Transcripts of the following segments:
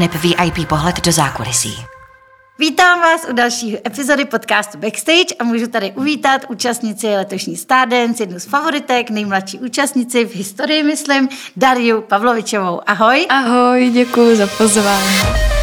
aneb VIP pohled do zákulisí. Vítám vás u další epizody podcastu Backstage a můžu tady uvítat účastnici letošní Stardance, jednu z favoritek, nejmladší účastnici v historii, myslím, Dariu Pavlovičovou. Ahoj. Ahoj, děkuji za pozvání.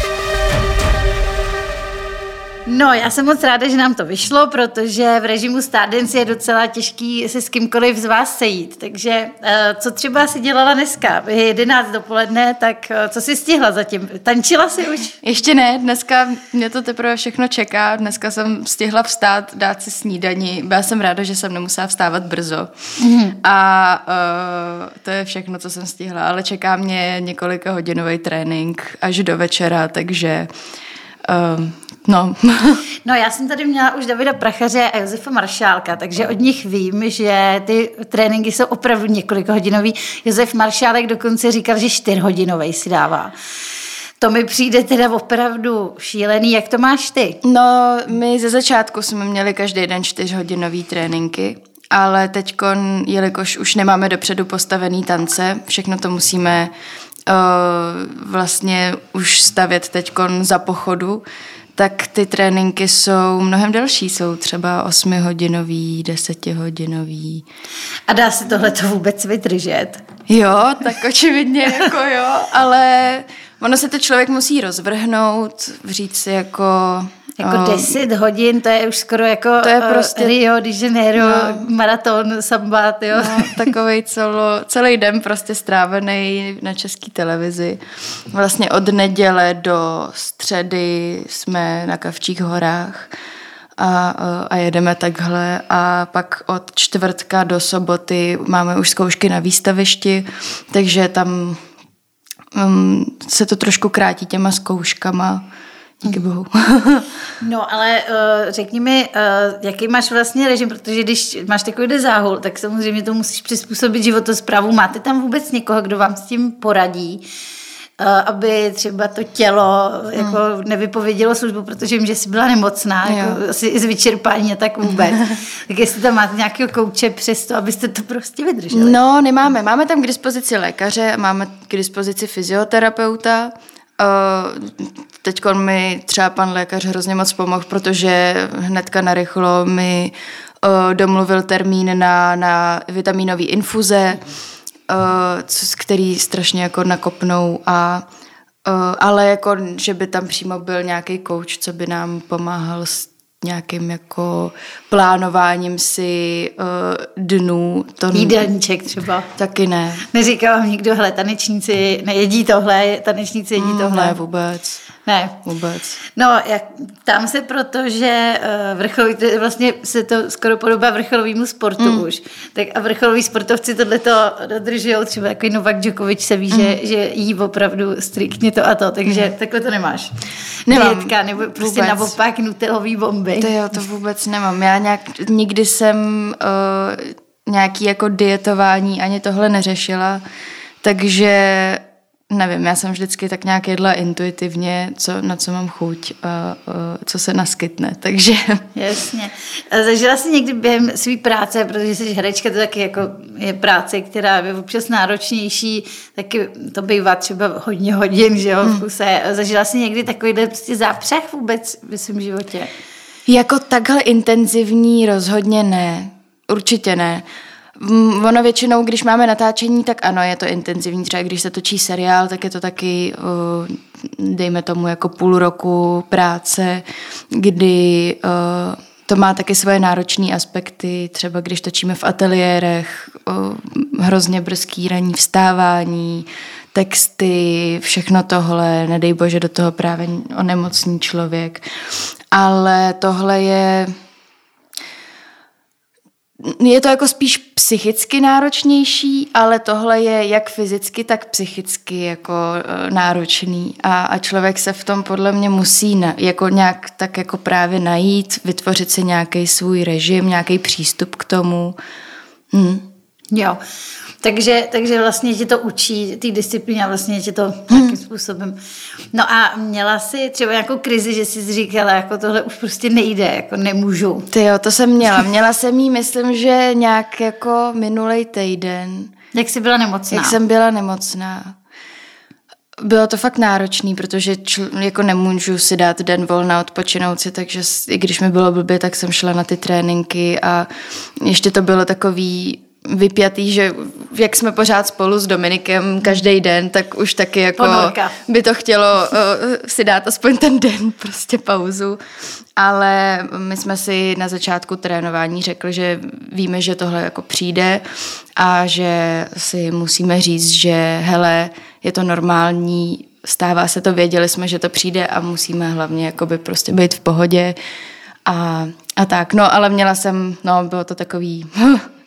No, já jsem moc ráda, že nám to vyšlo, protože v režimu Stardance je docela těžký se s kýmkoliv z vás sejít. Takže eh, co třeba si dělala dneska? Je 11 dopoledne, tak eh, co si stihla zatím? Tančila si už? Ještě ne, dneska mě to teprve všechno čeká. Dneska jsem stihla vstát, dát si snídani. Byla jsem ráda, že jsem nemusela vstávat brzo. Mm-hmm. A uh, to je všechno, co jsem stihla. Ale čeká mě několika hodinový trénink až do večera, takže... Uh, No. no já jsem tady měla už Davida Prachaře a Josefa Maršálka, takže od nich vím, že ty tréninky jsou opravdu několik hodinový. Josef Maršálek dokonce říkal, že čtyřhodinový si dává. To mi přijde teda opravdu šílený. Jak to máš ty? No, my ze začátku jsme měli každý den čtyřhodinový tréninky, ale teď, jelikož už nemáme dopředu postavený tance, všechno to musíme uh, vlastně už stavět teď za pochodu, tak ty tréninky jsou mnohem delší, jsou třeba 8-hodinový, 10-hodinový. A dá se tohle to vůbec vydržet? Jo, tak očividně jako jo, ale ono se to člověk musí rozvrhnout, říct si jako jako um, 10 hodin, to je už skoro jako to je prostě, uh, Rio de Janeiro, no, maraton, sambat, jo. No, takovej celo, celý den prostě strávený na české televizi. Vlastně od neděle do středy jsme na Kavčích horách a, a jedeme takhle a pak od čtvrtka do soboty máme už zkoušky na výstavišti, takže tam um, se to trošku krátí těma zkouškama Díky bohu. no, ale uh, řekni mi, uh, jaký máš vlastně režim, protože když máš takový záhul, tak samozřejmě to musíš přizpůsobit životosprávu. Máte tam vůbec někoho, kdo vám s tím poradí? Uh, aby třeba to tělo jako hmm. nevypovědělo službu, protože vím, že jsi byla nemocná, jako asi i z vyčerpání a tak vůbec. tak jestli tam máte nějakého kouče přesto, abyste to prostě vydrželi. No, nemáme. Máme tam k dispozici lékaře, máme k dispozici fyzioterapeuta, Uh, Teď mi třeba pan lékař hrozně moc pomohl, protože hnedka narychlo mi uh, domluvil termín na, na vitaminové infuze, uh, který strašně jako nakopnou a uh, ale jako, že by tam přímo byl nějaký coach, co by nám pomáhal s nějakým jako plánováním si uh, dnů. To Jídelníček třeba. Taky ne. Neříká vám nikdo, hele, tanečníci nejedí tohle, tanečníci jedí mm, tohle. Ne, vůbec. Ne. Vůbec. No, jak, tam se proto, že uh, vrcholový, vlastně se to skoro podobá vrcholovému sportu mm. už. Tak a vrcholoví sportovci tohle to dodržují, třeba jako Novak Djokovic se ví, mm. že, že jí opravdu striktně to a to, takže mm. takhle to nemáš. Nemám. Dietka, nebo prostě vůbec. naopak nutelový bomby. To jo, to vůbec nemám. Já nějak, nikdy jsem uh, nějaký jako dietování ani tohle neřešila, takže Nevím, já jsem vždycky tak nějak jedla intuitivně, co, na co mám chuť a, a co se naskytne, takže... Jasně. A zažila jsi někdy během své práce, protože jsi herečka, to taky jako je práce, která je občas náročnější, taky to bývá třeba hodně hodin, že jo, v hmm. kuse. Zažila jsi někdy takovýhle prostě zápřeh vůbec ve svém životě? Jako takhle intenzivní rozhodně ne. Určitě ne. Ono většinou, když máme natáčení, tak ano, je to intenzivní. Třeba když se točí seriál, tak je to taky, dejme tomu, jako půl roku práce, kdy to má taky svoje náročné aspekty, třeba když točíme v ateliérech, hrozně brzký ranní vstávání, texty, všechno tohle, nedej bože do toho právě onemocní člověk. Ale tohle je je to jako spíš psychicky náročnější, ale tohle je jak fyzicky, tak psychicky jako uh, náročný a, a člověk se v tom podle mě musí na, jako nějak tak jako právě najít, vytvořit si nějaký svůj režim, nějaký přístup k tomu. Hmm. Jo. Takže, takže vlastně tě to učí, ty disciplíny a vlastně tě to hmm. nějakým způsobem. No a měla jsi třeba nějakou krizi, že jsi říkala, jako tohle už prostě nejde, jako nemůžu. Ty jo, to jsem měla. Měla jsem jí, myslím, že nějak jako minulej týden. Jak jsi byla nemocná? Jak jsem byla nemocná. bylo to fakt náročný, protože čl, jako nemůžu si dát den volna, odpočinout si, takže i když mi bylo blbě, tak jsem šla na ty tréninky a ještě to bylo takový vypjatý, že jak jsme pořád spolu s Dominikem každý den, tak už taky jako Ponorka. by to chtělo uh, si dát aspoň ten den prostě pauzu. Ale my jsme si na začátku trénování řekli, že víme, že tohle jako přijde a že si musíme říct, že hele, je to normální, stává se to, věděli jsme, že to přijde a musíme hlavně jakoby prostě být v pohodě a, a tak. No, ale měla jsem, no, bylo to takový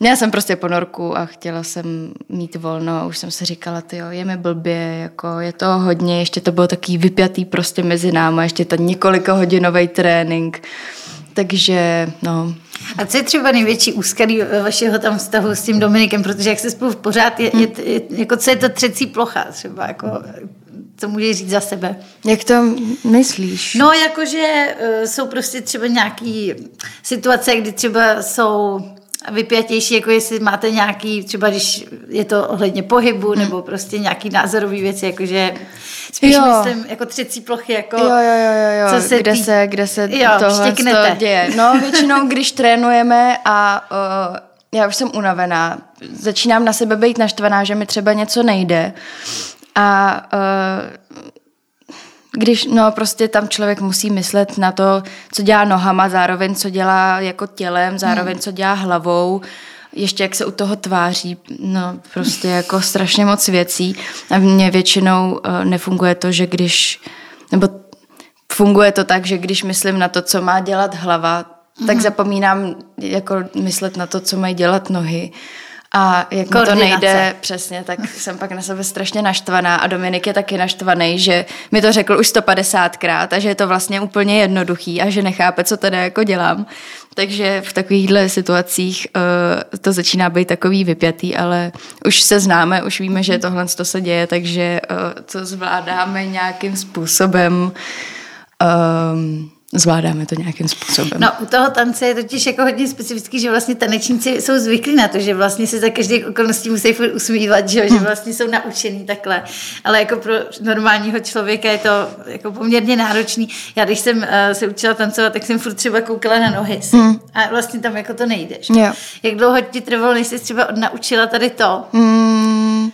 Měla jsem prostě ponorku a chtěla jsem mít volno už jsem si říkala, ty jo, je mi blbě, jako je to hodně, ještě to bylo taký vypjatý prostě mezi náma, ještě ten několika hodinový trénink, takže no. A co je třeba největší úskalí vašeho tam vztahu s tím Dominikem, protože jak se spolu pořád, je, je, je, jako co je to třecí plocha třeba, jako co můžeš říct za sebe? Jak to myslíš? No, jakože uh, jsou prostě třeba nějaký situace, kdy třeba jsou vypjatější, jako jestli máte nějaký, třeba když je to ohledně pohybu, nebo prostě nějaký názorový věci, jakože spíš jo. myslím jako třecí plochy, jako jo, jo, jo, jo. Co se kde, tý... se, kde se jo, tohle to děje. No většinou, když trénujeme a uh, já už jsem unavená, začínám na sebe být naštvaná, že mi třeba něco nejde a uh, když no prostě tam člověk musí myslet na to, co dělá nohama, zároveň co dělá jako tělem, zároveň hmm. co dělá hlavou, ještě jak se u toho tváří, no prostě jako strašně moc věcí. A mně většinou uh, nefunguje to, že když, nebo funguje to tak, že když myslím na to, co má dělat hlava, mm-hmm. tak hmm. zapomínám jako myslet na to, co mají dělat nohy. A jak to nejde přesně, tak jsem pak na sebe strašně naštvaná a Dominik je taky naštvaný, že mi to řekl už 150krát a že je to vlastně úplně jednoduchý a že nechápe, co tady jako dělám. Takže v takovýchhle situacích uh, to začíná být takový vypjatý, ale už se známe, už víme, že tohle to se děje, takže uh, to zvládáme nějakým způsobem. Um, zvládáme to nějakým způsobem. No, u toho tance je totiž jako hodně specifický, že vlastně tanečníci jsou zvyklí na to, že vlastně se za každých okolností musí furt usmívat, že, že hmm. vlastně jsou naučený takhle. Ale jako pro normálního člověka je to jako poměrně náročný. Já když jsem uh, se učila tancovat, tak jsem furt třeba koukala na nohy. Hmm. A vlastně tam jako to nejde. Že? Jak dlouho ti trvalo, než jsi třeba naučila tady to? Hmm.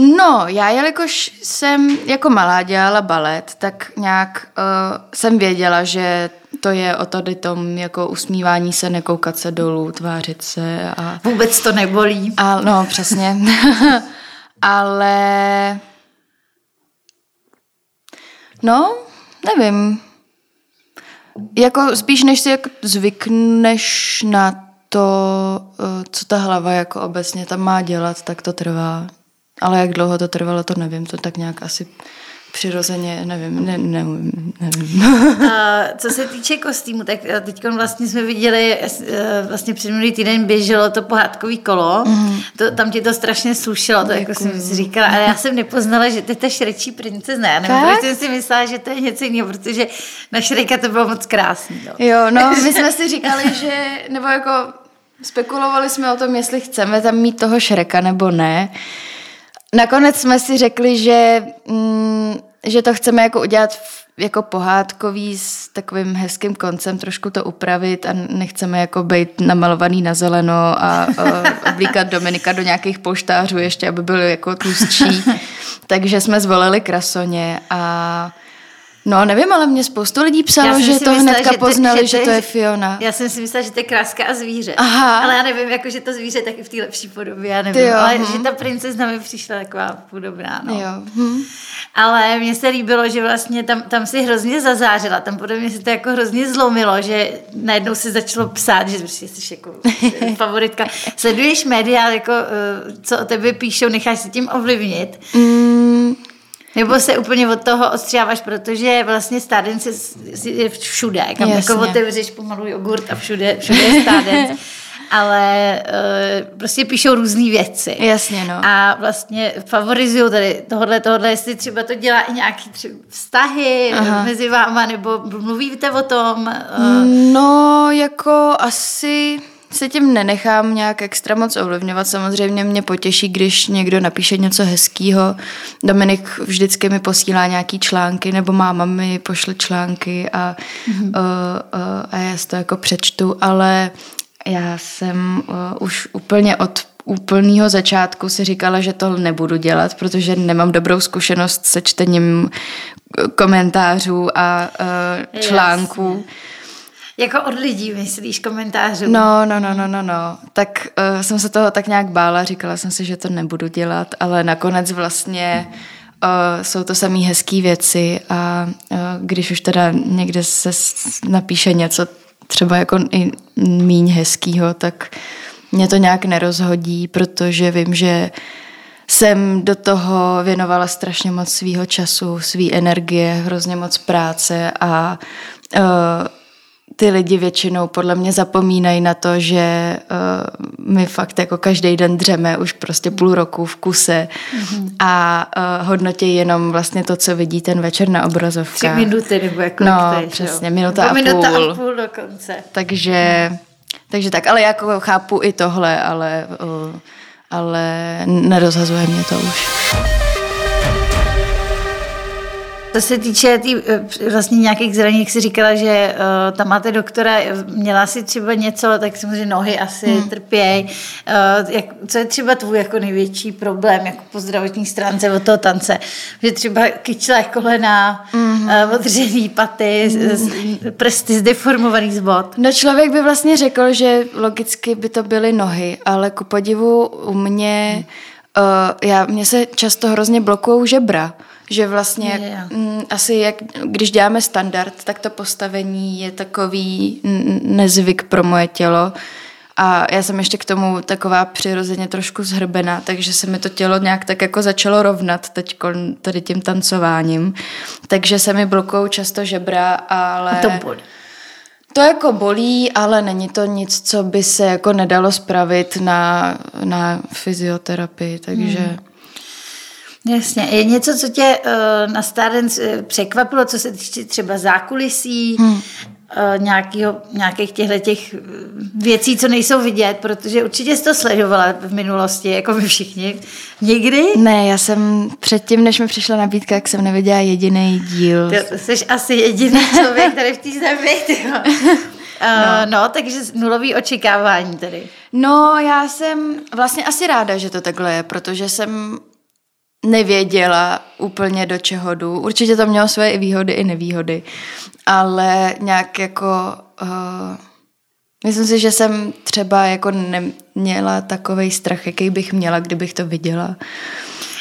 No, já jelikož jsem jako malá dělala balet, tak nějak uh, jsem věděla, že to je o tady tom jako usmívání se, nekoukat se dolů, tvářit se a... Vůbec to nebolí. A, no, přesně. Ale... No, nevím. Jako spíš než si jako zvykneš na to, eh, co ta hlava jako obecně tam má dělat, tak to trvá. Ale jak dlouho to trvalo, to nevím, to tak nějak asi přirozeně, nevím, ne, ne, nevím. A co se týče kostýmu, tak eh, teď vlastně jsme viděli, eh, vlastně před minulý týden běželo to pohádkový kolo, mm. to, tam ti to strašně slušilo, to jako jsem si říkala, ale já jsem nepoznala, že to je ta šrečí princezna, já nevím, proč jsem si myslela, že to je něco jiného, protože na Šrejka to bylo moc krásný. No. Jo, no, my jsme si říkali, že, nebo jako spekulovali jsme o tom, jestli chceme tam mít toho Šreka nebo ne. Nakonec jsme si řekli, že, mm, že to chceme jako udělat jako pohádkový s takovým hezkým koncem, trošku to upravit a nechceme jako být namalovaný na zeleno a, a oblíkat Dominika do nějakých poštářů ještě, aby byl jako tlustší. Takže jsme zvolili krasoně a No, nevím, ale mě spoustu lidí psalo, že to myslela, hnedka že poznali, že, že to je Fiona. Já jsem si myslela, že to je kráska a zvíře. Aha. Ale já nevím, jako, že to zvíře taky v té lepší podobě, já nevím. jo, ale hm. že ta princezna mi přišla taková podobná. No. Jo. Hm. Ale mně se líbilo, že vlastně tam, tam si hrozně zazářila, tam podle mě se to jako hrozně zlomilo, že najednou se začalo psát, že jsi jako favoritka. Sleduješ média, jako, eh, co o tebe píšou, necháš se tím ovlivnit? Mm. Nebo se úplně od toho ostřáváš, protože vlastně stádence je všude. Kam jako otevřeš pomalu jogurt a všude, všude je stádence. ale uh, prostě píšou různé věci. Jasně, no. A vlastně favorizují tady tohle, tohle, jestli třeba to dělá i nějaký třeba vztahy Aha. mezi váma, nebo mluvíte o tom? Uh... No, jako asi se tím nenechám nějak extra moc ovlivňovat. Samozřejmě mě potěší, když někdo napíše něco hezkého. Dominik vždycky mi posílá nějaký články, nebo máma mi pošle články a, mm-hmm. uh, uh, a já si to jako přečtu, ale já jsem uh, už úplně od úplného začátku si říkala, že to nebudu dělat, protože nemám dobrou zkušenost se čtením komentářů a uh, článků. Jasně. Jako od lidí, myslíš, komentářů? No, no, no, no, no, no. Tak uh, jsem se toho tak nějak bála, říkala jsem si, že to nebudu dělat, ale nakonec vlastně uh, jsou to samý hezký věci a uh, když už teda někde se napíše něco třeba jako i míň hezkýho, tak mě to nějak nerozhodí, protože vím, že jsem do toho věnovala strašně moc svýho času, svý energie, hrozně moc práce a uh, ty lidi většinou podle mě zapomínají na to, že uh, my fakt jako každý den dřeme už prostě půl roku v kuse mm-hmm. a uh, hodnotí jenom vlastně to, co vidí ten večer na obrazovkách. Tři minuty nebo jako No, tady, přesně, minuta a, minuta půl. a půl dokonce. Takže, takže tak, ale jako chápu i tohle, ale, uh, ale nerozhazuje mě to už. Co se týče tý, eh, vlastně nějakých zranění, jak jsi říkala, že uh, tam máte doktora, měla si třeba něco, tak samozřejmě nohy asi hmm. trpěj. Uh, jak, co je třeba tvůj jako největší problém jako po zdravotní stránce od toho tance? Že třeba kyčle kolena, hmm. uh, odřený paty, hmm. z, prsty zdeformovaný z bod. No člověk by vlastně řekl, že logicky by to byly nohy, ale ku podivu u mě, uh, já, mě se často hrozně blokují žebra že vlastně je, je. M, asi jak, když děláme standard, tak to postavení je takový nezvyk pro moje tělo. A já jsem ještě k tomu taková přirozeně trošku zhrbená, takže se mi to tělo nějak tak jako začalo rovnat teď tady tím tancováním. Takže se mi blokují často žebra, ale... A to bolí. To jako bolí, ale není to nic, co by se jako nedalo spravit na, na fyzioterapii, takže... Hmm. Jasně. Je něco, co tě uh, na Stardance uh, překvapilo, co se týče třeba zákulisí, hmm. uh, nějakýho, nějakých těchto těch věcí, co nejsou vidět, protože určitě jsi to sledovala v minulosti, jako my všichni. Někdy? Ne, já jsem předtím, než mi přišla nabídka, jak jsem neviděla jediný díl. Ty jsi asi jediný člověk tady v té zemi, Uh, no. no, takže nulový očekávání tedy. No, já jsem vlastně asi ráda, že to takhle je, protože jsem nevěděla úplně do čeho jdu. Určitě to mělo své i výhody, i nevýhody, ale nějak jako... Uh, myslím si, že jsem třeba jako neměla takový strach, jaký bych měla, kdybych to viděla.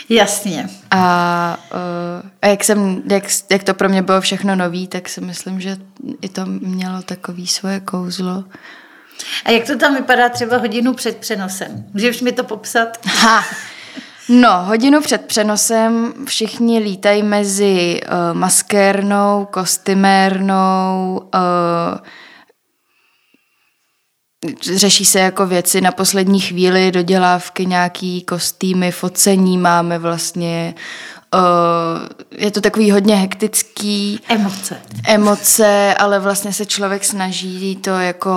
Jasně. A, uh, a jak, jsem, jak, jak to pro mě bylo všechno nový, tak si myslím, že i to mělo takový svoje kouzlo. A jak to tam vypadá třeba hodinu před přenosem? Můžeš mi to popsat? Ha, No, hodinu před přenosem všichni lítají mezi uh, maskérnou, kostymérnou, uh, řeší se jako věci na poslední chvíli, dodělávky, nějaký kostýmy, focení máme vlastně Uh, je to takový hodně hektický. Emoce. Emoce, ale vlastně se člověk snaží to jako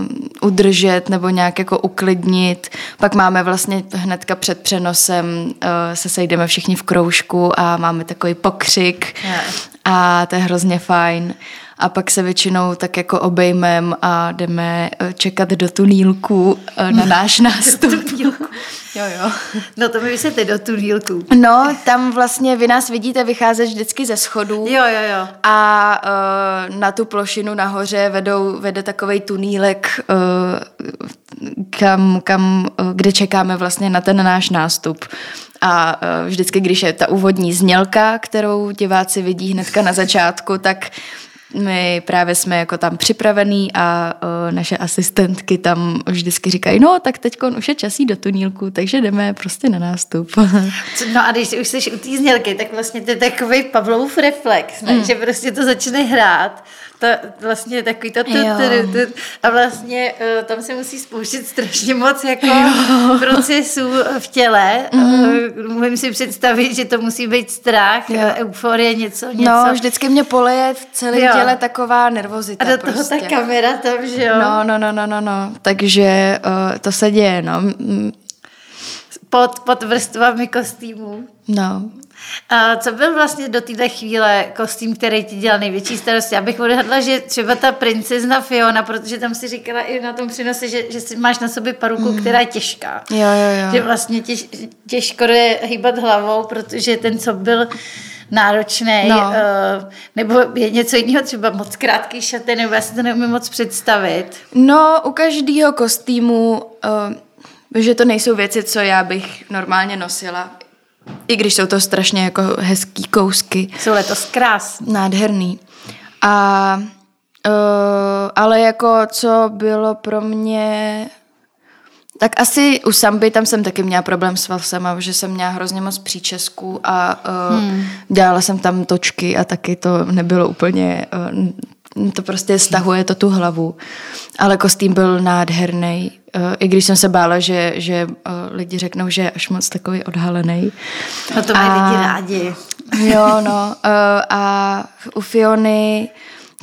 uh, udržet nebo nějak jako uklidnit. Pak máme vlastně hnedka před přenosem, uh, se sejdeme všichni v kroužku a máme takový pokřik yeah. a to je hrozně fajn a pak se většinou tak jako obejmem a jdeme čekat do tunílku na náš nástup. Jo, jo. No to mi vysvětli do tunílku. No, tam vlastně vy nás vidíte vycházet vždycky ze schodů. Jo, jo, jo. A uh, na tu plošinu nahoře vedou, vede takový tunílek, uh, kam, kam, uh, kde čekáme vlastně na ten náš nástup. A vždycky, když je ta úvodní znělka, kterou diváci vidí hnedka na začátku, tak my právě jsme jako tam připravený a uh, naše asistentky tam vždycky říkají, no tak teď už je časí do tunílku, takže jdeme prostě na nástup. no a když už jsi u té znělky, tak vlastně to je takový Pavlovův reflex, ne? Mm. že prostě to začne hrát to vlastně takový to, tu, tu, tu, a vlastně uh, tam se musí spouštět strašně moc jako jo. procesů v těle. Mm. Uh, můžeme si představit, že to musí být strach, jo. euforie, něco, něco. No, vždycky mě poleje celý jo. těle taková nervozita A do toho prostě. ta kamera tam, že jo? No, no, no, no, no, no. Takže uh, to se děje, no. Pod, pod vrstvami kostýmů. No. A co byl vlastně do téhle chvíle kostým, který ti dělal největší starosti? Já bych odhadla, že třeba ta princezna Fiona, protože tam si říkala i na tom přinose, že, že si máš na sobě paruku, mm. která je těžká. Jo, jo, jo. Že vlastně těž, těžko je hýbat hlavou, protože ten, co byl náročný, no. uh, nebo je něco jiného, třeba moc krátký šaty, nebo já si to neumím moc představit. No, u každého kostýmu, uh, že to nejsou věci, co já bych normálně nosila. I když jsou to strašně jako hezký kousky. Jsou letos krásný. Nádherný. A uh, ale jako co bylo pro mě tak asi u samby tam jsem taky měla problém s vlasama, že jsem měla hrozně moc příčesků a uh, hmm. dělala jsem tam točky a taky to nebylo úplně, uh, to prostě stahuje to tu hlavu. Ale kostým byl nádherný, uh, i když jsem se bála, že, že uh, lidi řeknou, že je až moc takový odhalený. No to mají A- lidi rádi. Jo, no. Uh, a u Fiony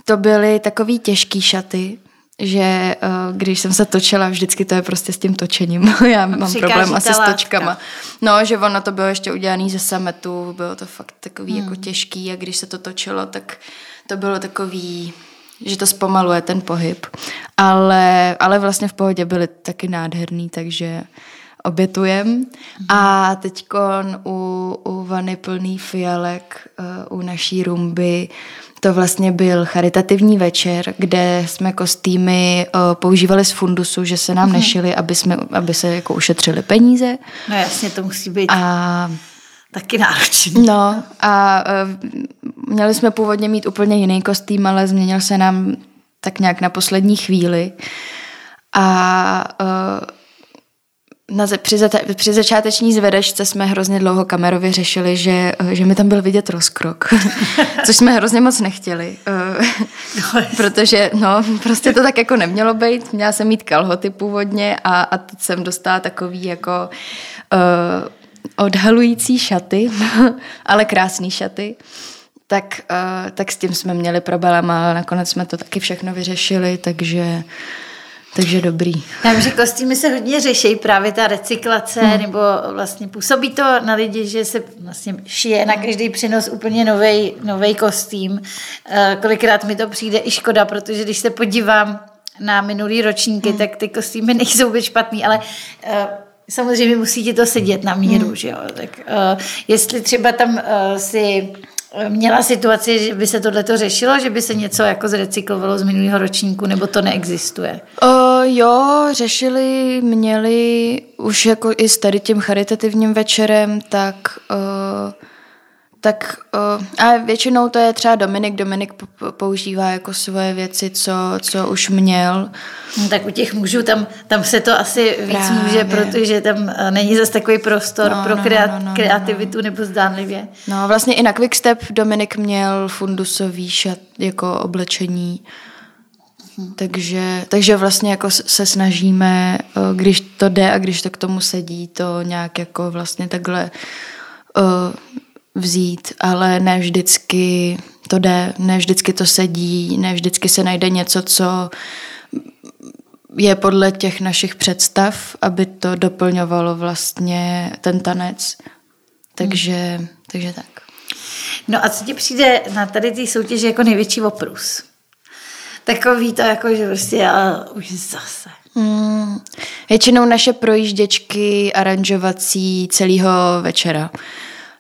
to byly takový těžký šaty, že když jsem se točila, vždycky to je prostě s tím točením. Já mám Přikáží problém asi s točkama. No, že ono to bylo ještě udělané ze sametu, bylo to fakt takový Hmm. jako těžký a když se to točilo, tak to bylo takový že to zpomaluje ten pohyb. Ale, ale vlastně v pohodě byly taky nádherný, takže obětujem. A teď u, u vany plný fialek uh, u naší rumby to vlastně byl charitativní večer, kde jsme kostýmy uh, používali z fundusu, že se nám nešili, aby, jsme, aby se jako ušetřili peníze. No jasně, to musí být A taky náročný. No a uh, měli jsme původně mít úplně jiný kostým, ale změnil se nám tak nějak na poslední chvíli. A uh, na, při, zata, při začáteční zvedečce jsme hrozně dlouho kamerově řešili, že, uh, že mi tam byl vidět rozkrok, což jsme hrozně moc nechtěli. Uh, protože no, prostě to tak jako nemělo být. Měla jsem mít kalhoty původně a, a teď jsem dostala takový jako uh, odhalující šaty, ale krásný šaty. Tak, uh, tak s tím jsme měli problém, ale nakonec jsme to taky všechno vyřešili, takže, takže dobrý. Já vím, že kostýmy se hodně řeší, právě ta recyklace, hmm. nebo vlastně působí to na lidi, že se vlastně šije na každý přenos úplně novej kostým. Eh, Kolikrát mi to přijde i škoda, protože když se podívám na minulý ročníky, hmm. tak ty kostýmy nejsou být špatný, ale eh, samozřejmě musí ti to sedět na míru, hmm. že jo. Tak eh, jestli třeba tam eh, si měla situaci, že by se tohleto řešilo, že by se něco jako zrecyklovalo z minulého ročníku, nebo to neexistuje? O, jo, řešili, měli už jako i s tady tím charitativním večerem, tak, o, tak o, a většinou to je třeba Dominik. Dominik po- po- používá jako svoje věci, co, co už měl. No, tak u těch mužů tam, tam se to asi víc Právě. může, protože tam eh, není zase takový prostor No, pro no, kreat, no, no, no, kreativitu nebo zdánlivě. No vlastně i na Quickstep Dominik měl fundusový šat jako oblečení. Takže, takže vlastně jako se snažíme, eh, když to jde a když to k tomu sedí, to nějak jako vlastně takhle uh, vzít, ale ne vždycky to jde, ne vždycky to sedí, ne vždycky se najde něco, co je podle těch našich představ, aby to doplňovalo vlastně ten tanec. Takže, takže tak. No a co ti přijde na tady ty soutěže jako největší oprus? Takový to jako, že prostě a už zase. Hmm. Většinou naše projížděčky aranžovací celého večera.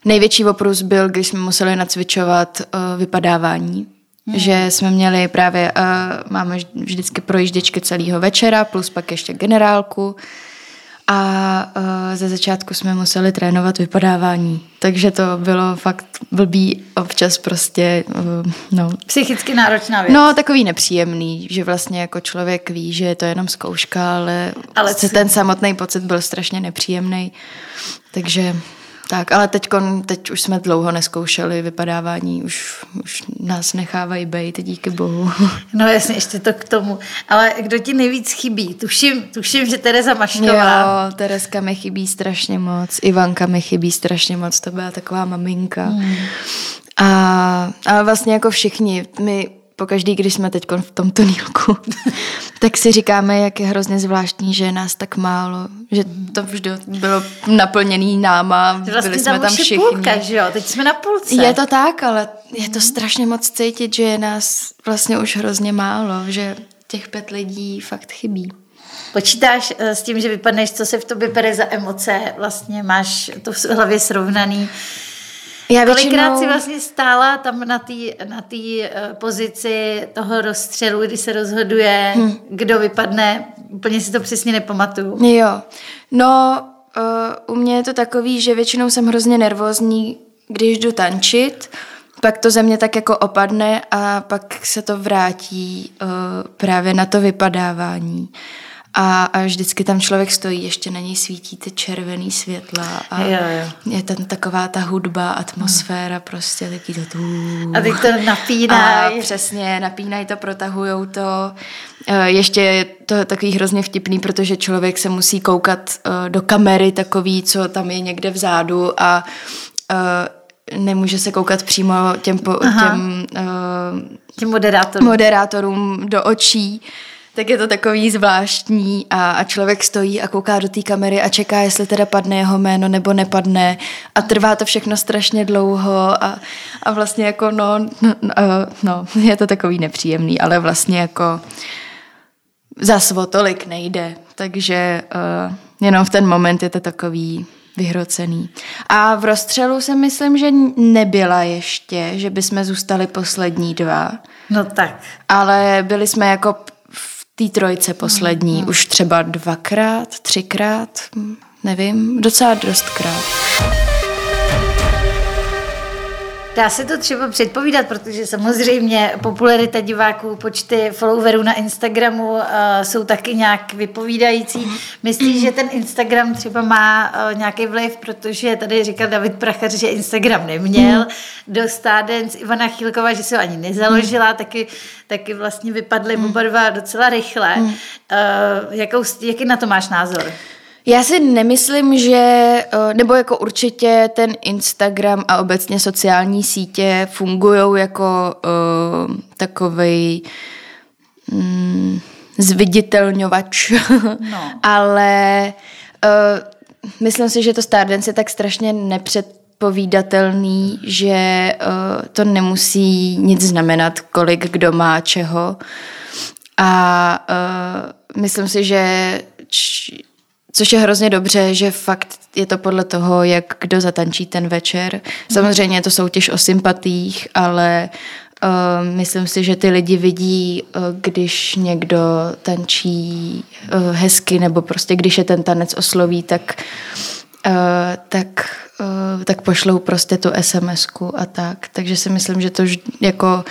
Největší oprus byl, když jsme museli nacvičovat uh, vypadávání. Hmm. Že jsme měli právě, uh, máme vž- vždycky projížděčky celého večera, plus pak ještě generálku. A uh, ze začátku jsme museli trénovat vypadávání. Takže to bylo fakt blbý občas prostě, uh, no, Psychicky náročná věc. No, takový nepříjemný, že vlastně jako člověk ví, že je to jenom zkouška, ale, Ale ale co- ten samotný pocit byl strašně nepříjemný. Takže tak, ale teď, teď už jsme dlouho neskoušeli vypadávání, už, už nás nechávají být, díky bohu. No jasně, ještě to k tomu. Ale kdo ti nejvíc chybí? Tuším, tuším že Tereza Mašková. Jo, Tereska mi chybí strašně moc, Ivanka mi chybí strašně moc, to byla taková maminka. Hmm. A, a vlastně jako všichni, my pokaždý, když jsme teď v tom tunílku, tak si říkáme, jak je hrozně zvláštní, že je nás tak málo, že to vždy bylo naplněný náma, Vlastně byli jsme tam všichni. půlka, že jo? Teď jsme na půlce. Je to tak, ale je to strašně moc cítit, že je nás vlastně už hrozně málo, že těch pět lidí fakt chybí. Počítáš eh, s tím, že vypadneš, co se v tobě bere za emoce, vlastně máš to v hlavě srovnaný. Já Kolikrát jsi vlastně stála tam na té na tý, eh, pozici toho rozstřelu, kdy se rozhoduje, hmm. kdo vypadne, úplně si to přesně nepamatuju. Jo, no uh, u mě je to takový, že většinou jsem hrozně nervózní, když jdu tančit, pak to ze mě tak jako opadne a pak se to vrátí uh, právě na to vypadávání. A, a vždycky tam člověk stojí, ještě na něj svítí ty červený světla a Jo, jo. je tam taková ta hudba, atmosféra, hmm. prostě taky to tu. A teď to napíná. A přesně, napínají to, protahujou to. Eh, Ještě je to takový hrozně vtipný, protože člověk se musí koukat eh, do kamery takový, co tam je někde vzadu a eh, nemůže se koukat přímo těm, po, Aha. těm Tím moderátorům. moderátorům do očí, tak je to takový zvláštní a, a člověk stojí a kouká do té kamery a čeká, jestli teda padne jeho jméno nebo nepadne a trvá to všechno strašně dlouho a, a vlastně jako no, no, no, je to takový nepříjemný, ale vlastně jako zas o tolik nejde, takže uh, jenom v ten moment je to takový vyhrocený. A v rozstřelu si myslím, že nebyla ještě, že bychom zůstali poslední dva. No tak. Ale byli jsme jako té trojce poslední, už třeba dvakrát, třikrát, nevím, docela dostkrát. Dá se to třeba předpovídat, protože samozřejmě popularita diváků, počty followerů na Instagramu uh, jsou taky nějak vypovídající. Myslíš, že ten Instagram třeba má uh, nějaký vliv, protože tady říkal David Prachař, že Instagram neměl. Do Stardance Ivana Chýlková, že se ho ani nezaložila, taky, taky vlastně vypadly oba dva docela rychle. Uh, jakou, jaký na to máš názor? Já si nemyslím, že, eh, nebo jako určitě ten Instagram a obecně sociální sítě fungují jako uh, takovej mm, zviditelňovač, No. ale uh, myslím si, že to Stardance je tak strašně nepředpovídatelný, že uh, to nemusí nic znamenat, kolik kdo má čeho. A uh, myslím si, že č, Což je hrozně dobře, že fakt je to podle toho, jak kdo zatančí ten večer. Samozřejmě je to soutěž o sympatích, ale uh, myslím si, že ty lidi vidí, uh, když někdo tančí uh, hezky, nebo prostě když je ten tanec osloví, tak, uh, tak, uh, tak pošlou prostě tu SMS-ku a tak. Takže si myslím, že to jako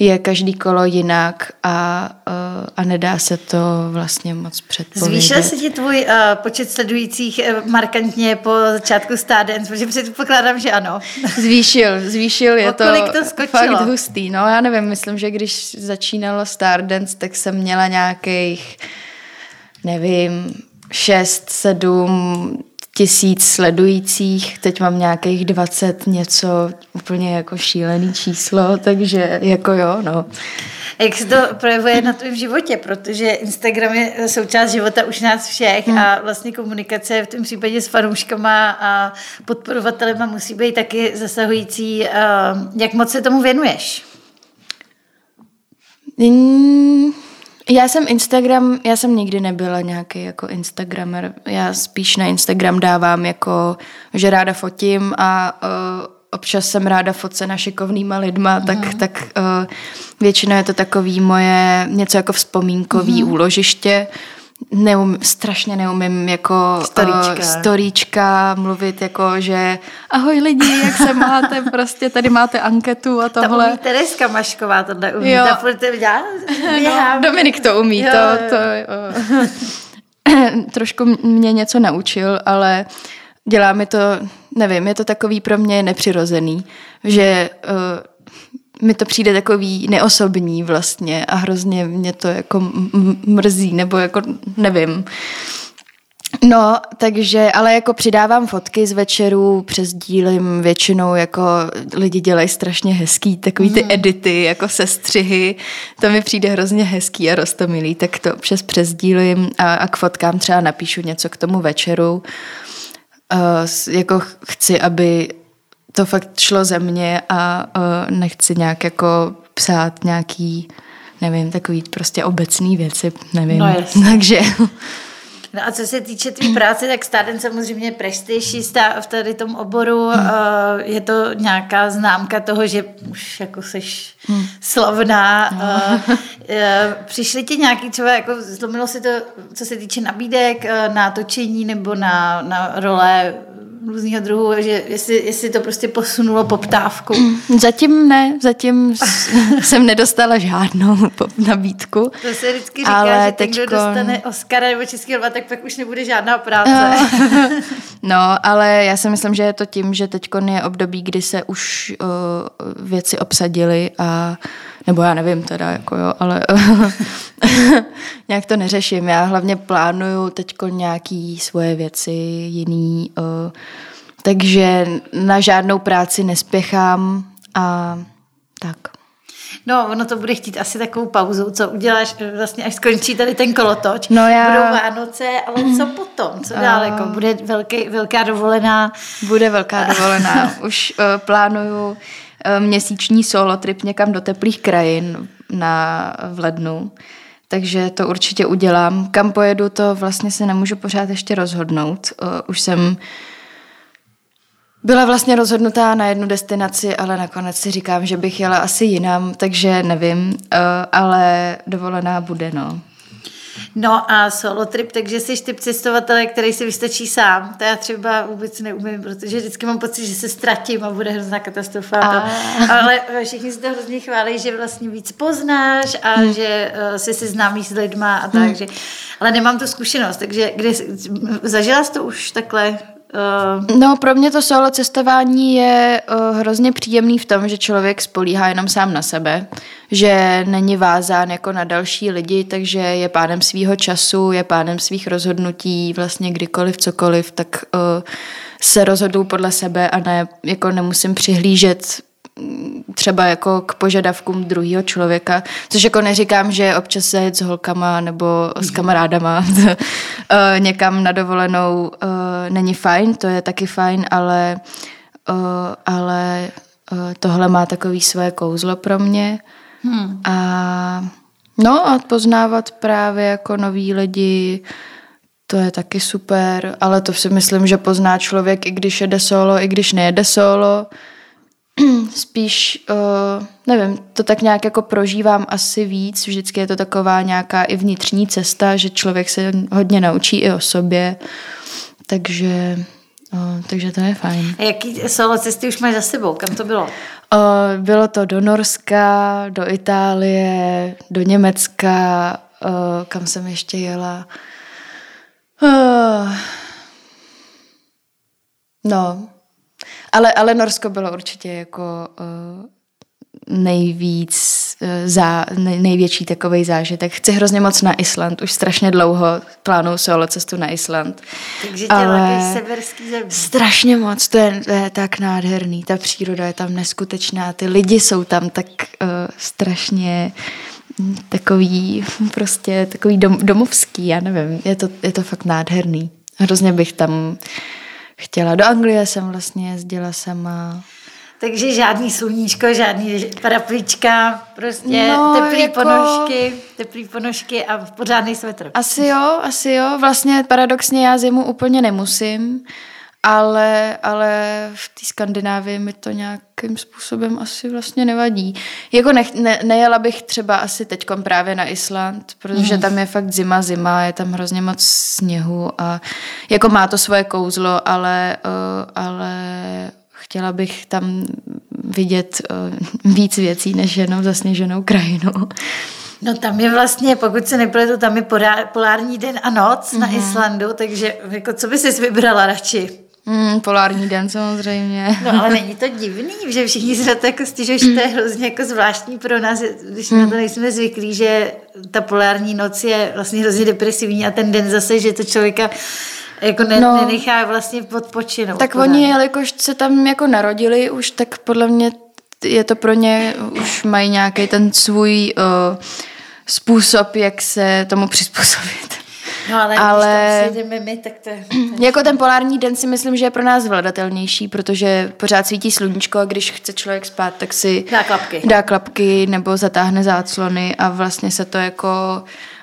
je každý kolo jinak a, uh, a nedá se to vlastně moc předpovědět. Zvýšil se ti tvůj uh, počet sledujících uh, markantně po začátku Stardance, protože předpokládám, že ano. Zvýšil, zvýšil, je to, kolik to skočilo? fakt hustý. No já nevím, myslím, že když začínalo Stardance, tak jsem měla nějakých, nevím, šest, sedm tisíc sledujících, teď mám nějakých 20 něco, úplně jako šílený číslo, takže jako jo, no. Jak se to projevuje na tvém životě, protože Instagram je součást života už nás všech hmm. a vlastně komunikace v tom případě s fanouškama a podporovatelema musí být taky zasahující. Jak moc se tomu věnuješ? Mm, já jsem Instagram, já jsem nikdy nebyla nějaký jako Instagramer. Já spíš na Instagram dávám jako, že ráda fotím a uh, občas jsem ráda fotce na šikovnýma lidma, tak, Mhm. tak uh, většinou je to takový moje něco jako vzpomínkový Mhm. úložiště. Neum, strašně neumím jako Storíčka. uh, storíčka mluvit jako, že ahoj lidi, jak se máte, prostě tady máte anketu a tohle. umí Tereska Mašková tohle umí. Jo. Ta furt dělá, No. Dominik to umí, Jo, to, jo. to jo. trošku mě něco naučil, ale dělá mi to, nevím, je to takový pro mě nepřirozený, že uh, mi to přijde takový neosobní vlastně a hrozně mě to jako mrzí, nebo jako nevím. No, takže, ale jako přidávám fotky z večerů, přesdílím většinou, jako lidi dělají strašně hezký, takový ty edity, jako sestřihy, to mi přijde hrozně hezký a rostomilý, tak to přes přesdílím a, a k fotkám třeba napíšu něco k tomu večeru. Uh, jako chci, aby to fakt šlo ze mě a uh, nechci nějak jako psát nějaký, nevím, takový prostě obecný věci, nevím. No Takže... No a co se týče tvý práce, tak Staden samozřejmě prestiž v tady tom oboru. Hmm. Je to nějaká známka toho, že už jako seš hmm. slavná. No. Přišli ti nějaký třeba, jako zlomilo si to, co se týče nabídek, na točení nebo na, na role různého druhu, že jestli, jestli to prostě posunulo poptávku. Zatím ne, zatím jsem nedostala žádnou nabídku. To se vždycky říká, ale že ten, teďko... kdo dostane Oscara nebo Český lva, tak pak už nebude žádná práce. no, ale já si myslím, že je to tím, že teď je období, kdy se už uh, věci obsadily a nebo já nevím teda, jako jo, ale nějak to neřeším. Já hlavně plánuju teď nějaký svoje věci jiný, uh, takže na žádnou práci nespěchám a tak. No, ono to bude chtít asi takovou pauzu, co uděláš vlastně, až skončí tady ten kolotoč. No já... Budou Vánoce, ale co potom? Co dál? Jako bude velký, velká dovolená? Bude velká dovolená. Už uh, plánuju Eh, měsíční solo trip někam do teplých krajin na, v lednu. Takže to určitě udělám. Kam pojedu, to vlastně se nemůžu pořád ještě rozhodnout. Uh, už jsem byla vlastně rozhodnutá na jednu destinaci, ale nakonec si říkám, že bych jela asi jinam, takže nevím, uh, ale dovolená bude, no. No a solo trip, takže jsi typ cestovatele, který si vystačí sám. To já třeba vůbec neumím, protože vždycky mám pocit, že se ztratím a bude hrozná katastrofa. A... Ale všichni si to hrozně chválí, že vlastně víc poznáš a hmm. že uh, jsi si známý s lidma a tak. Hmm. Že... Ale nemám tu zkušenost, takže kde, zažila jsi to už takhle Uh... No, pro mě to solo cestování je uh, hrozně příjemný v tom, že člověk spolíhá jenom sám na sebe, že není vázán jako na další lidi, takže je pánem svýho času, je pánem svých rozhodnutí, vlastně kdykoliv, cokoliv, tak uh, se rozhodu podle sebe a ne, jako nemusím přihlížet třeba jako k požadavkům druhého člověka, což jako neříkám, že občas se jet s holkama nebo s kamarádama eh, někam na dovolenou eh, není fajn, to je taky fajn, ale, eh, ale tohle má takový své kouzlo pro mě. Hmm. a no a poznávat právě jako noví lidi, to je taky super, ale to si myslím, že pozná člověk, i když jede solo, i když nejede solo, spíš, uh, nevím, to tak nějak jako prožívám asi víc. Vždycky je to taková nějaká i vnitřní cesta, že člověk se hodně naučí i o sobě. Takže, uh, takže to je fajn. A jaký solo cesty už máš za sebou? Kam to bylo? Uh, bylo to do Norska, do Itálie, do Německa, uh, kam jsem ještě jela. Uh, no, ale, ale Norsko bylo určitě jako uh, nejvíc, uh, zá, nej, největší takový zážitek. Chci hrozně moc na Island, už strašně dlouho plánuju solo cestu na Island. Takže tě ale severský země. Strašně moc, to je, to je tak nádherný, ta příroda je tam neskutečná, ty lidi jsou tam tak uh, strašně takový, prostě takový dom, domovský, já nevím, je to, je to fakt nádherný. Hrozně bych tam chtěla. Do Anglie jsem vlastně jezdila sama. Takže žádný sluníčko, žádný paraplička, prostě no, teplý jako... ponožky, teplý ponožky a pořádný svetr. Asi jo, asi jo. Vlastně paradoxně já zimu úplně nemusím ale, ale v té Skandinávii mi to nějakým způsobem asi vlastně nevadí. Jako ne, ne, nejela bych třeba asi teď právě na Island, protože mm. tam je fakt zima, zima, je tam hrozně moc sněhu a jako má to svoje kouzlo, ale, uh, ale chtěla bych tam vidět uh, víc věcí, než jenom zasněženou krajinu. No tam je vlastně, pokud se nepletu, tam je polární den a noc mm-hmm. na mhm. Islandu, takže jako co by si vybrala radši? Mm, polární den samozřejmě. No ale není to divný, že všichni se to jako stěžují, že to je hrozně jako zvláštní pro nás, když mm. na to nejsme zvyklí, že ta polární noc je vlastně hrozně depresivní a ten den zase, že to člověka Jako ne, No. nenechá vlastně odpočinout. Tak pořádně. oni, jelikož se tam jako narodili už, tak podle mě je to pro ně, už mají nějaký ten svůj uh, způsob, jak se tomu přizpůsobit. No ale, ale- když tam my, tak to. Jako ten polární den si myslím, že je pro nás zvladatelnější, protože pořád svítí sluníčko a když chce člověk spát, tak si Dá klapky. dá klapky nebo zatáhne záclony a vlastně se to jako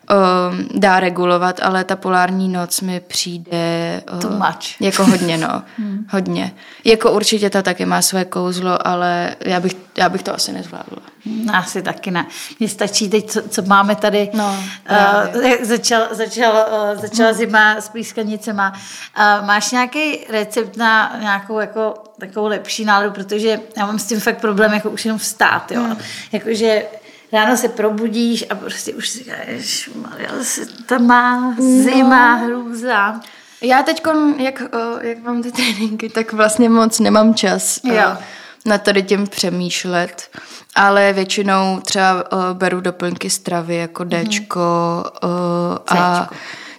um, dá regulovat, ale ta polární noc mi přijde uh, Too much. jako hodně, no. hodně. Jako určitě ta taky má své kouzlo, ale já bych, já bych to asi nezvládla. No, Asi taky ne. Mně stačí teď, co, co máme tady. No, uh, začal, začal, uh, začala zima s plískanicema. Uh, máš nějaký recept na nějakou jako takovou lepší náladu, protože já mám s tím fakt problém jako už jenom vstát, jo. Hmm. Jakože ráno se probudíš a prostě už si říkáš, tam má zima, No. hrůza. Já teď, jak, jak mám ty tréninky, tak vlastně moc nemám čas Jo. na tady tím přemýšlet, ale většinou třeba beru doplňky stravy jako Dčko o, a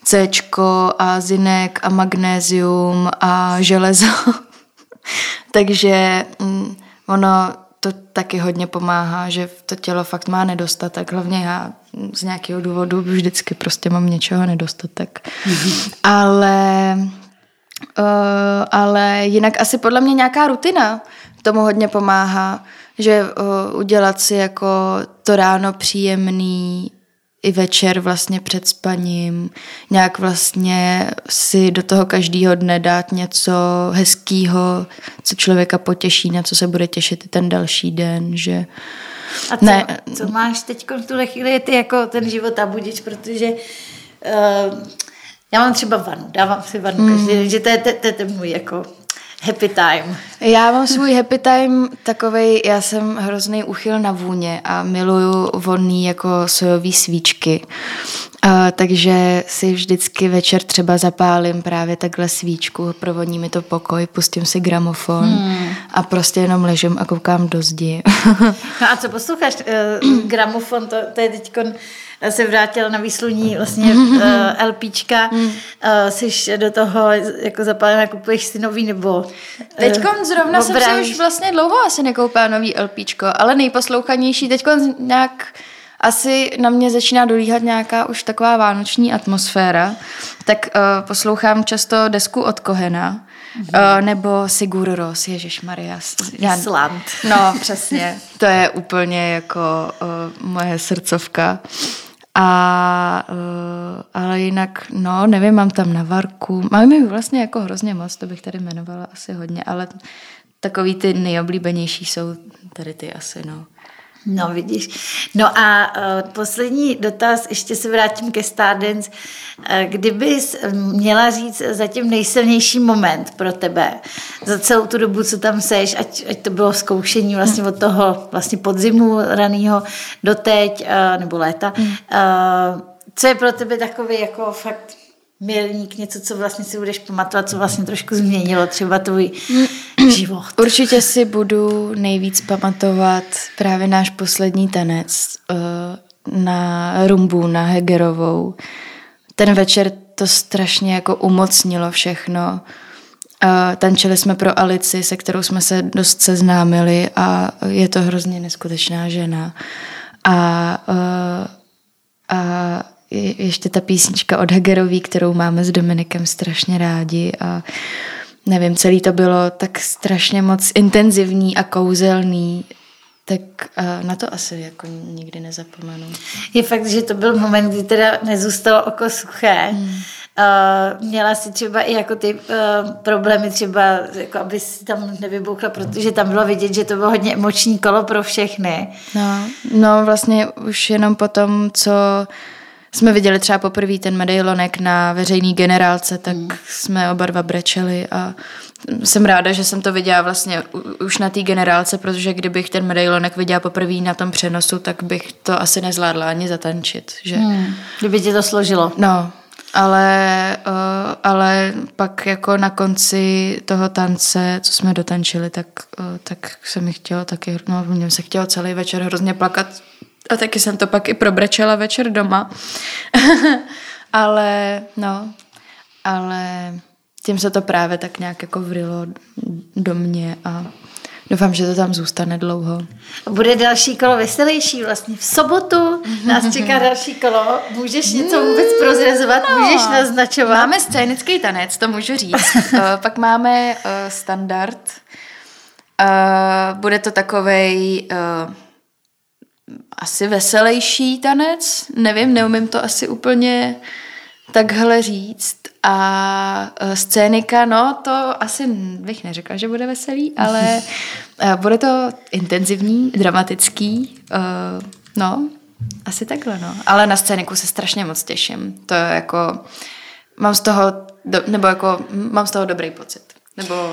Cčko a zinek a magnézium a železo. Takže mm, ono to taky hodně pomáhá, že to tělo fakt má nedostatek. Hlavně já z nějakého důvodu vždycky prostě mám něčeho nedostatek. ale, uh, ale jinak asi podle mě nějaká rutina tomu hodně pomáhá, že uh, udělat si jako to ráno příjemný, i večer vlastně před spaním, nějak vlastně si do toho každého dne dát něco hezkého, co člověka potěší, na co se bude těšit i ten další den, že A co, Ne. co máš teď v tuhle chvíli ty jako ten život a budič, protože uh, já mám třeba vanu, dávám si vanu mm. každý den, že to je, to, to je ten můj jako happy time. Já mám svůj happy time takovej, já jsem hrozný uchyl na vůně a miluju vonný jako sojový svíčky. Uh, takže si vždycky večer třeba zapálím právě takhle svíčku, provodní mi to pokoj, pustím si gramofon hmm. A prostě jenom ležím a koukám do zdi. No a co posloucháš? Uh, gramofon, to, to je teď se vrátila na výsluní vlastně uh, LPčka. Uh, jsi do toho jako zapálená, kupuješ si nový nebo... Teď eh, zrovna jsem si obrávíš? už vlastně dlouho asi nekoupila nový LPčko, ale nejposlouchanější teď nějak asi na mě začíná dolíhat nějaká už taková vánoční atmosféra, tak uh, poslouchám často desku od Kohena, mm-hmm. uh, nebo Sigur Ros, Ježíš Maria. Island. No, přesně. To je úplně jako uh, moje srdcovka. A, uh, ale jinak, no, nevím, mám tam navarku. Mám mi vlastně jako hrozně moc, to bych tady jmenovala asi hodně, ale takový ty nejoblíbenější jsou tady ty asi, no. No, vidíš. No a uh, poslední dotaz, ještě se vrátím ke Stardance. Uh, kdybys měla říct zatím nejsilnější moment pro tebe za celou tu dobu, co tam seš, ať, ať to bylo zkoušení vlastně od toho vlastně podzimu raného do teď, uh, nebo léta, uh, co je pro tebe takový jako fakt milník, něco, co vlastně si budeš pamatovat, co vlastně trošku změnilo třeba tvůj život. Určitě si budu nejvíc pamatovat právě náš poslední tanec uh, na rumbu, na Hegerovou. Ten večer to strašně jako umocnilo všechno. Uh, tančili jsme pro Alici, se kterou jsme se dost seznámili a je to hrozně neskutečná žena. A, uh, a ještě ta písnička od Hegerový, kterou máme s Dominikem strašně rádi a nevím, celý to bylo tak strašně moc intenzivní a kouzelný, tak uh, na to asi jako nikdy nezapomenu. Je fakt, že to byl moment, kdy teda nezůstalo oko suché. Hmm. Uh, měla si třeba i jako ty uh, problémy třeba, jako aby si tam nevybouchla, protože tam bylo vidět, že to bylo hodně emoční kolo pro všechny. No, no vlastně už jenom po tom, co jsme viděli třeba poprvé ten medailonek na veřejný generálce, tak hmm. jsme oba dva brečeli a jsem ráda, že jsem to viděla vlastně už na té generálce, protože kdybych ten medailonek viděla poprvé na tom přenosu, tak bych to asi nezvládla ani zatančit. Že? Hmm. Kdyby ti to složilo. No, ale, uh, ale pak jako na konci toho tance, co jsme dotančili, tak, uh, tak se mi chtělo taky, no mě se chtělo celý večer hrozně plakat a taky jsem to pak i probrečela večer doma. ale no, ale tím se to právě tak nějak jako vrilo do mě a doufám, že to tam zůstane dlouho. Bude další kolo veselější vlastně. V sobotu nás čeká další kolo. Můžeš něco vůbec prozrazovat? No, Můžeš naznačovat? Máme scénický tanec, to můžu říct. uh, pak máme uh, standard. Uh, bude to takovej uh, asi veselější tanec. Nevím, neumím to asi úplně takhle říct. A uh, scénika, no, to asi bych neřekla, že bude veselý, ale uh, bude to intenzivní, dramatický, uh, no, asi takhle, no. Ale na scéniku se strašně moc těším. To je jako, mám z toho, do, nebo jako, mám z toho dobrý pocit. Nebo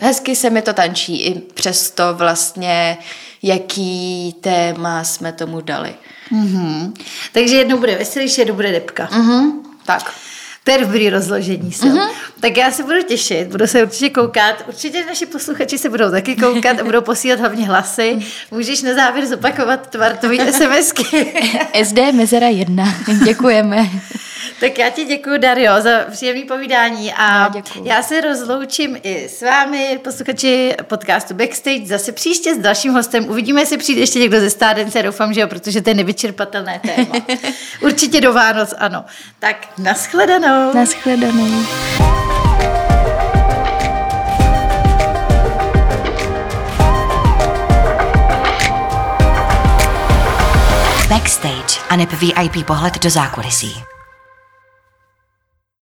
hezky se mi to tančí, i přesto vlastně, jaký téma jsme tomu dali. Mm-hmm. Takže jednou bude veselější, jednou bude depka. Mm-hmm. Tak. To je dobrý rozložení sil. Mm-hmm. Tak já se budu těšit, budu se určitě koukat. Určitě naši posluchači se budou taky koukat a budou posílat hlavně hlasy. Můžeš na závěr zopakovat tvar tvojí SMSky. SD Mezera 1. Děkujeme. Tak já ti děkuji, Dario, za příjemné povídání a já, já se rozloučím i s vámi, posluchači podcastu Backstage, zase příště s dalším hostem. Uvidíme, jestli přijde ještě někdo ze stádence, doufám, že jo, protože to je nevyčerpatelné téma. Určitě do Vánoc, ano. Tak naschledanou. Naschledanou. Backstage a VIP pohled do zákulisí.